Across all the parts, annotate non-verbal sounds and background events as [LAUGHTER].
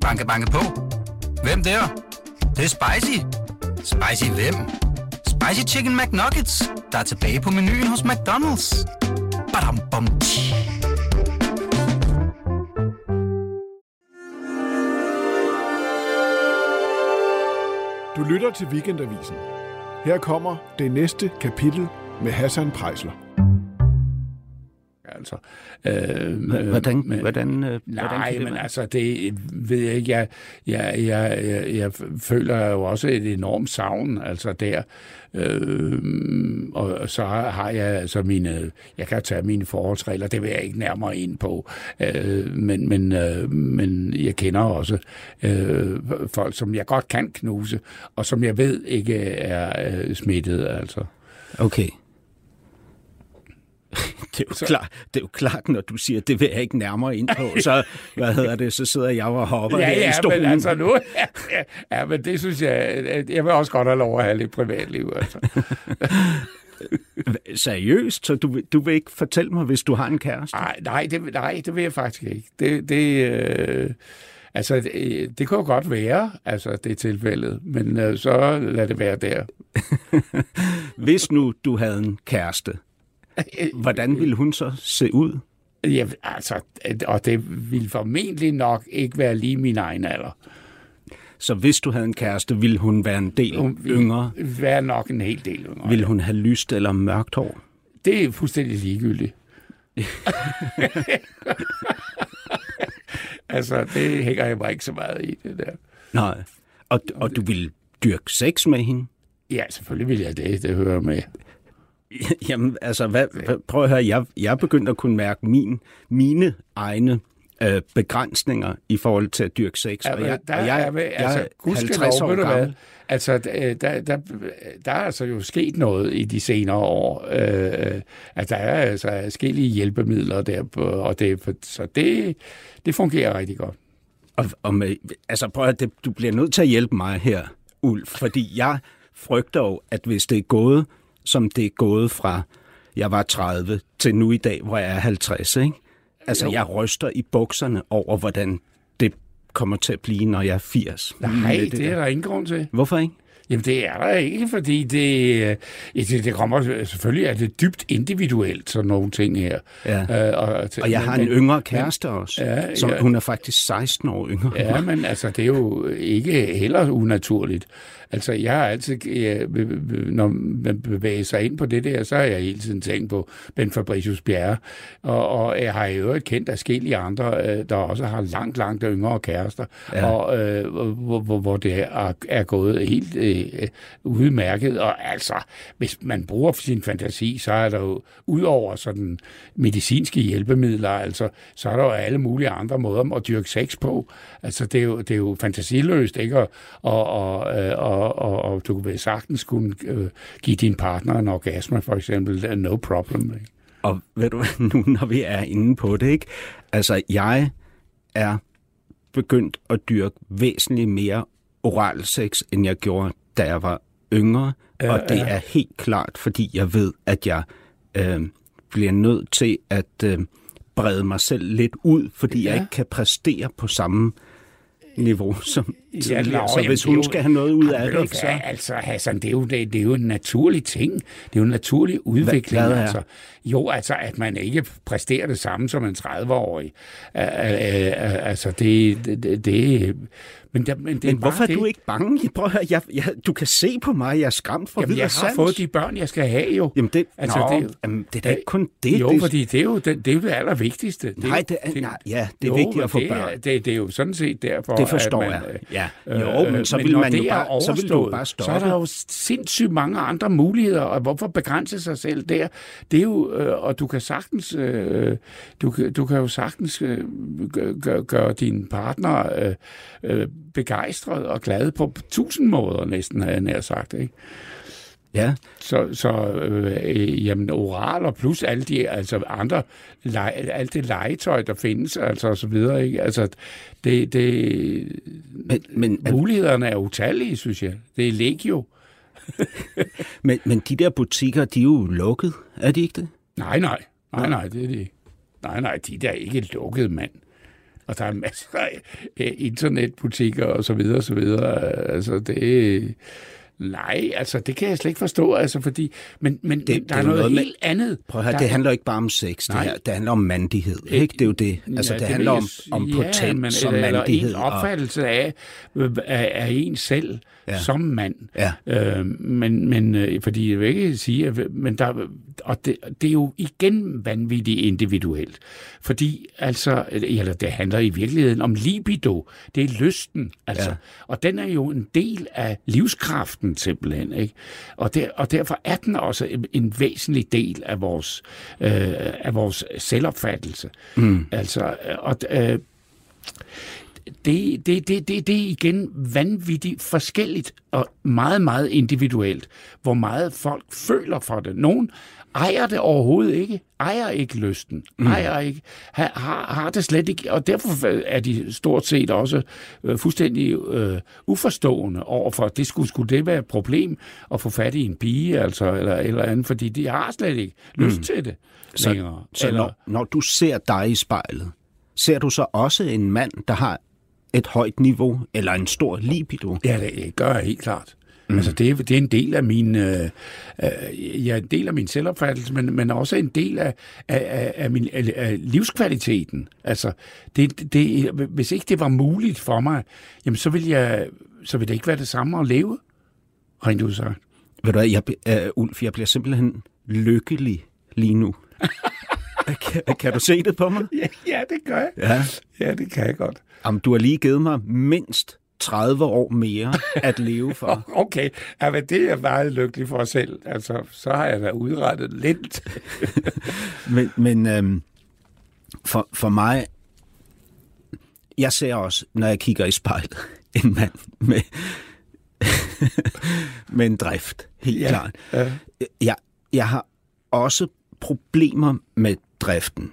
Banke, banke på. Hvem der? Det, det er spicy. Spicy hvem? Spicy Chicken McNuggets, der er tilbage på menuen hos McDonald's. Badum, bom, tji. Du lytter til Weekendavisen. Her kommer det næste kapitel med Hassan Prejsler. Altså, øh, Hvordan, men- hvordan, øh, Nej, hvordan det men være? altså, det ved jeg ikke. Jeg, jeg, jeg, jeg, jeg føler jo også et enormt savn, altså der. Øh, og så har jeg altså mine, jeg kan tage mine forholdsregler, det vil jeg ikke nærmere ind på. Øh, men, men, øh, men jeg kender også øh, folk, som jeg godt kan knuse, og som jeg ved ikke er øh, smittet, altså. Okay. Det er, jo klart, det er jo klart, når du siger, det vil jeg ikke nærmere ind på, så, hvad hedder det, så sidder jeg og hopper Ja, her i ja, stolen. men altså nu... [LAUGHS] Ja, ja, men det synes jeg... Jeg vil også godt have lov at have lidt privatliv, altså. [LAUGHS] Seriøst, så du, vil- du vil ikke fortælle mig, hvis du har en kæreste? Nej, nej, det, nej, det vil jeg faktisk ikke. Det, det, øh, altså, det, det kunne jo godt være, altså, det er tilfældet, men øh, så lad det være der. [LAUGHS] Hvis nu du havde en kæreste, hvordan ville hun så se ud? Ja, altså, og det ville formentlig nok ikke være lige min egen alder. Så hvis du havde en kæreste, ville hun være en del Hun yngre? Være nok en hel del yngre. Ville hun have lyst eller mørkt hår? Det er fuldstændig ligegyldigt. [LAUGHS] altså, det hænger jeg mig ikke så meget i, det der. Nej. Og, og du ville dyrke sex med hende? Ja, selvfølgelig vil jeg det. Det hører med. [LAUGHS] Jamen, altså, hvad, hvad, prøv at høre, jeg, jeg er begyndt at kunne mærke min, mine egne øh, begrænsninger i forhold til at dyrke sex. Ja, og jeg, der og jeg, er, vel- jeg altså, er gudskelov, 50 år ved du hvad? gammel. Altså, der, der, der, der er altså jo sket noget i de senere år. Øh, at der er altså forskellige hjælpemidler der, og det, så det, det fungerer rigtig godt. Og, og med, altså, prøv at det, du bliver nødt til at hjælpe mig her, Ulf, fordi jeg frygter jo, at hvis det er gået, som det er gået fra jeg var 30 til nu i dag, hvor jeg er 50, ikke? Altså, Jo. jeg ryster i bukserne over, hvordan det kommer til at blive, når jeg er 80. Nej, det, det er der. ingen grund til. Hvorfor ikke? Jamen, det er der ikke, fordi det, øh, ja, det, det kommer selvfølgelig, er det dybt individuelt, sådan nogle ting her. Ja. Øh, og, Og jeg har en yngre kæreste også, Ja, som ja. hun er faktisk 16 år yngre. Ja, men altså, det er jo ikke heller unaturligt. Altså, jeg har altid, ja, be- be- når man bevæger sig ind på det der, så har jeg hele tiden tænkt på Ben Fabricius Bjerre. Og, og jeg har i øvrigt kendt forskellige andre, øh, der også har langt, langt yngre kærester, ja. og øh, hvor, hvor, hvor det er, er gået helt øh, udmærket. Og altså, hvis man bruger sin fantasi, så er der jo, udover sådan medicinske hjælpemidler, altså, så er der jo alle mulige andre måder at dyrke sex på. Altså, det er jo, det er jo fantasiløst, ikke? Og, og, og, øh, og, og, og du vil sagtens kunne øh, give din partner en orgasme, for eksempel. No problem, ikke? Og ved du [LAUGHS] nu når vi er inde på det, ikke? Altså, jeg er begyndt at dyrke væsentligt mere oral sex, end jeg gjorde, da jeg var yngre. Ja, og det ja. er helt klart, fordi jeg ved, at jeg øh, bliver nødt til at øh, brede mig selv lidt ud, fordi ja. Jeg ikke kan præstere på samme niveau som tidligere. nå, så hvis hun jo- skal have noget ud af det, ikke så... hvad, Altså, Hassan, det er, jo, det, det er jo en naturlig ting. Det er jo en naturlig udvikling. hvad er? altså. Jo, altså, at man ikke præsterer det samme som en 30-årig. Uh, uh, uh, altså, det, det, det men, der, men, det Men hvorfor bare er det. du ikke bange? Prøv at høre, jeg, jeg, du kan se på mig, jeg er skræmt for Jamen, jeg har fået de børn, jeg skal have jo. Jamen det, Altså, nå, det er det, jamen, det er da ikke kun det. Jo, det, fordi det er jo det, det, er det allervigtigste. Det Nej, det er, nej, ja, det er jo, vigtigt at få det børn. Er, det, det er jo sådan set derfor, Det forstår at man, jeg. øh, Ja. øh, Jo, men så vil når man jo det bare- så vil du bare Så stoppe. er der jo sindssygt mange andre muligheder, og hvorfor begrænse sig selv der? Det er jo, øh, og du kan sagtens, øh, du, kan- du kan jo sagtens øh, gøre gør, gøre din partner øh, øh, begejstret og glad på tusind måder næsten, har jeg nær sagt, ikke? Ja, Så, så øh, jamen, oral og plus alle de altså andre lege, alt det legetøj, der findes, altså og så videre, ikke? Altså, det, det, men, men, mulighederne er utallige, synes jeg. Det er legio. [LAUGHS] men, men de der butikker, de er jo lukket, er de ikke det? Nej, nej. Nej, nej, det er det ikke. Nej, nej, de der er ikke lukket, mand og der er masser af øh, internetbutikker og så videre og så videre. Altså, det... Nej, altså det kan jeg slet ikke forstå, altså fordi, men, men, det, men der er noget, noget helt med, andet. Prøv at høre, det handler ikke bare om sex, det, her, det handler om mandighed, ikke? Det er jo det. Altså ja, det, det handler om, om ja, potens og mandighed. Eller en opfattelse af, af, af en selv ja. som mand. Ja. Øh, men, men øh, fordi jeg vil ikke sige, at, men der, og det, det er jo igen vanvittigt individuelt. Fordi altså, eller det handler i virkeligheden om libido. Det er lysten, altså. Ja. Og den er jo en del af livskraften simpelthen, ikke? Og, der, og derfor er den også en, en væsentlig del af vores, øh, af vores selvopfattelse. Mm. Altså, og øh, det, det, det, det, det er igen vanvittigt forskelligt og meget, meget individuelt, hvor meget folk føler for det. Nogen ejer det overhovedet ikke, ejer ikke lysten, mm. ejer ikke, har, har det slet ikke, og derfor er de stort set også øh, fuldstændig øh, uforstående overfor, at det skulle, skulle det være et problem at få fat i en pige, altså, eller, eller andet, fordi de har slet ikke lyst mm. til det længere. Så, så eller, når, når du ser dig i spejlet, ser du så også en mand, der har et højt niveau eller en stor libido? Ja, det gør jeg helt klart. Mm. Altså det, det er en del af min, øh, øh, ja, en del af min selvopfattelse, men, men også en del af, af, af min af, af livskvaliteten. Altså det, det, hvis ikke det var muligt for mig, jamen så vil jeg, så vil det ikke være det samme at leve, rent ud sagt. Ved du hvad, jeg, uh, Ulf, jeg bliver simpelthen lykkelig lige nu. [LAUGHS] kan, kan du se det på mig? [LAUGHS] Ja, ja det gør jeg. Ja. ja, det kan jeg godt. Jamen, du har lige givet mig mindst 30 år mere at leve [LAUGHS] for. okay, ja, men det er jeg meget lykkelig for selv. Altså, så har jeg da udrettet lidt. [LAUGHS] men men øhm, for, for mig, jeg ser også, når jeg kigger i spejlet, en mand med, med en drift, helt ja, klart. Ja. Jeg, jeg har også problemer med driften,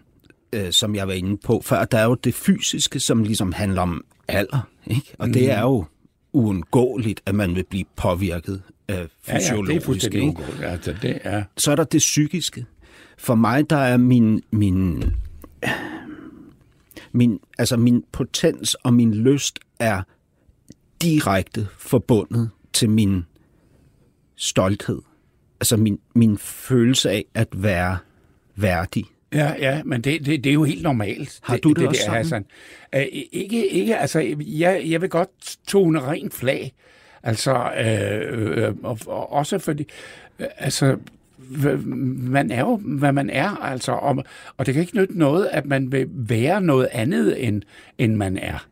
øh, som jeg var inde på før. Der er jo det fysiske, som ligesom handler om alder, ikke? og mm. det er jo uundgåeligt, at man vil blive påvirket af fysiologisk. Ja, ja, det er altså, det er... Så er der det psykiske. For mig, der er min, min, min, altså min potens og min lyst er direkte forbundet til min stolthed. Altså min, min følelse af at være værdig. Ja, ja, men det, det, det er jo helt normalt. Har du det, det også det, Hassan. Uh, ikke, ikke, altså, jeg, jeg vil godt tone rent flag. Altså, øh, øh, og, også fordi, øh, altså, man er jo, hvad man er, altså, og, og det kan ikke nytte noget, at man vil være noget andet, end, end man er.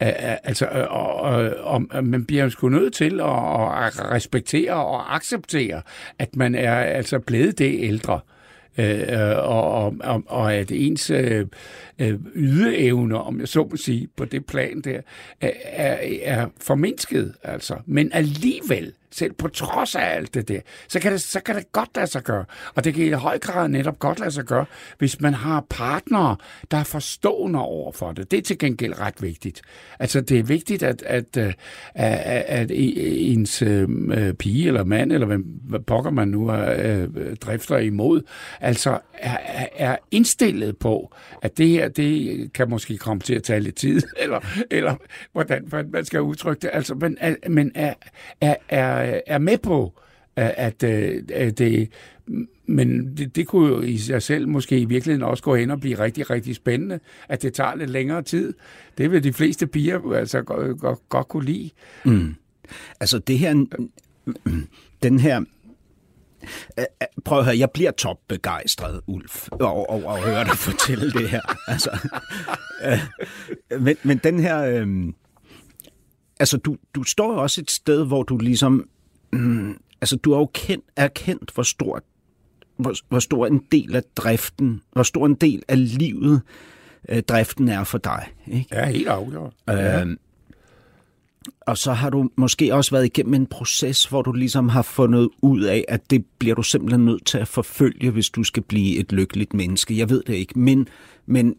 Altså, og, og, og man bliver sgu nødt til at, at respektere og acceptere, at man er altså blevet det ældre øh, Øh, øh, og, og, og at ens øh, øh ydeevner, om jeg så må sige, på det plan der, er, er, er formindsket, altså. Men alligevel, selv på trods af alt det der, så kan det, så kan det godt lade sig gøre. Og det kan i høj grad netop godt lade sig gøre, hvis man har partnere, der er forstående over for det. Det er til gengæld ret vigtigt. Altså, det er vigtigt, at, at, øh, at, at, ens øh, øh, pige eller mand, eller hvad pokker man nu er, øh, drifter imod, altså er, er indstillet på, at det her, det kan måske komme til at tage lidt tid, [LAUGHS] eller, eller hvordan man skal udtrykke det. Altså, men, men er, er, er, Øh, er med på, øh, at, at det, men det, det kunne jo i sig selv måske i virkeligheden også gå hen og blive rigtig, rigtig spændende, at det tager lidt længere tid. Det vil de fleste piger altså godt, godt, godt kunne lide. Mm. Altså det her, den her Prøv at høre, jeg bliver topbegejstret, Ulf, over, over at høre dig fortælle det her. Altså, øh, men, men den her... Øh, altså, du, du står også et sted, hvor du ligesom... Øh, altså, du har jo kendt, erkendt, hvor stort hvor, hvor stor en del af driften, hvor stor en del af livet øh, driften er for dig. Ikke? Ja, helt afgjort. Øh, ja. Og så har du måske også været igennem en proces, hvor du ligesom har fundet ud af, at det bliver du simpelthen nødt til at forfølge, hvis du skal blive et lykkeligt menneske. Jeg ved det ikke, men, men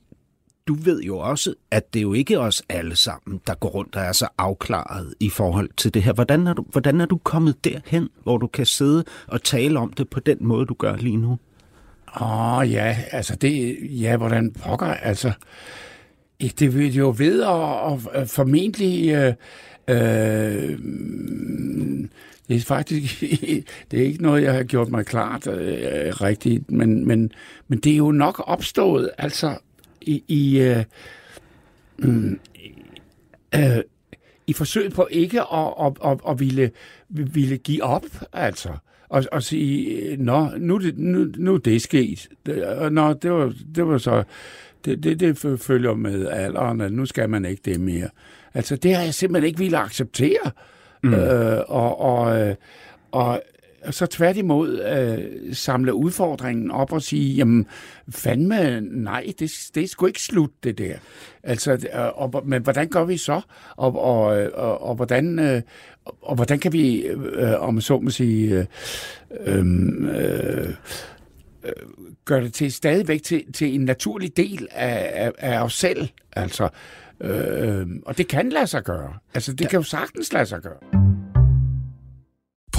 du ved jo også, at det er jo ikke os alle sammen, der går rundt og er så afklaret i forhold til det her. Hvordan er du, hvordan er du kommet derhen, hvor du kan sidde og tale om det på den måde, du gør lige nu? Åh oh, ja, altså det, ja, hvordan pokker, altså Det vil jo ved og, og formentlig... Øh, øh, det er faktisk [LAUGHS] det er ikke noget, jeg har gjort mig klart øh, rigtigt, men, men, men det er jo nok opstået altså i, i, øh, øh, øh, i forsøget på ikke at, at, at, at ville, ville give op, altså. Og, og sige, nå, nu, nu, nu er det sket. Nå, det var, det var så... Det, det, det følger med alderen, at nu skal man ikke det mere. Altså, det har jeg simpelthen ikke ville acceptere. Mm. Øh, og, og, øh, og så tværtimod øh, samle udfordringen op og sige, jamen fandme, nej, det, det er sgu ikke slut, det der. Altså, øh, og, men hvordan gør vi så? Og, og, øh, og, og, hvordan, øh, og hvordan kan vi, øh, om så må sige, øh, øh, gøre det til stadigvæk til, til en naturlig del af, af, af os selv, altså. Øh, og det kan lade sig gøre. Altså, det ja. kan jo sagtens lade sig gøre.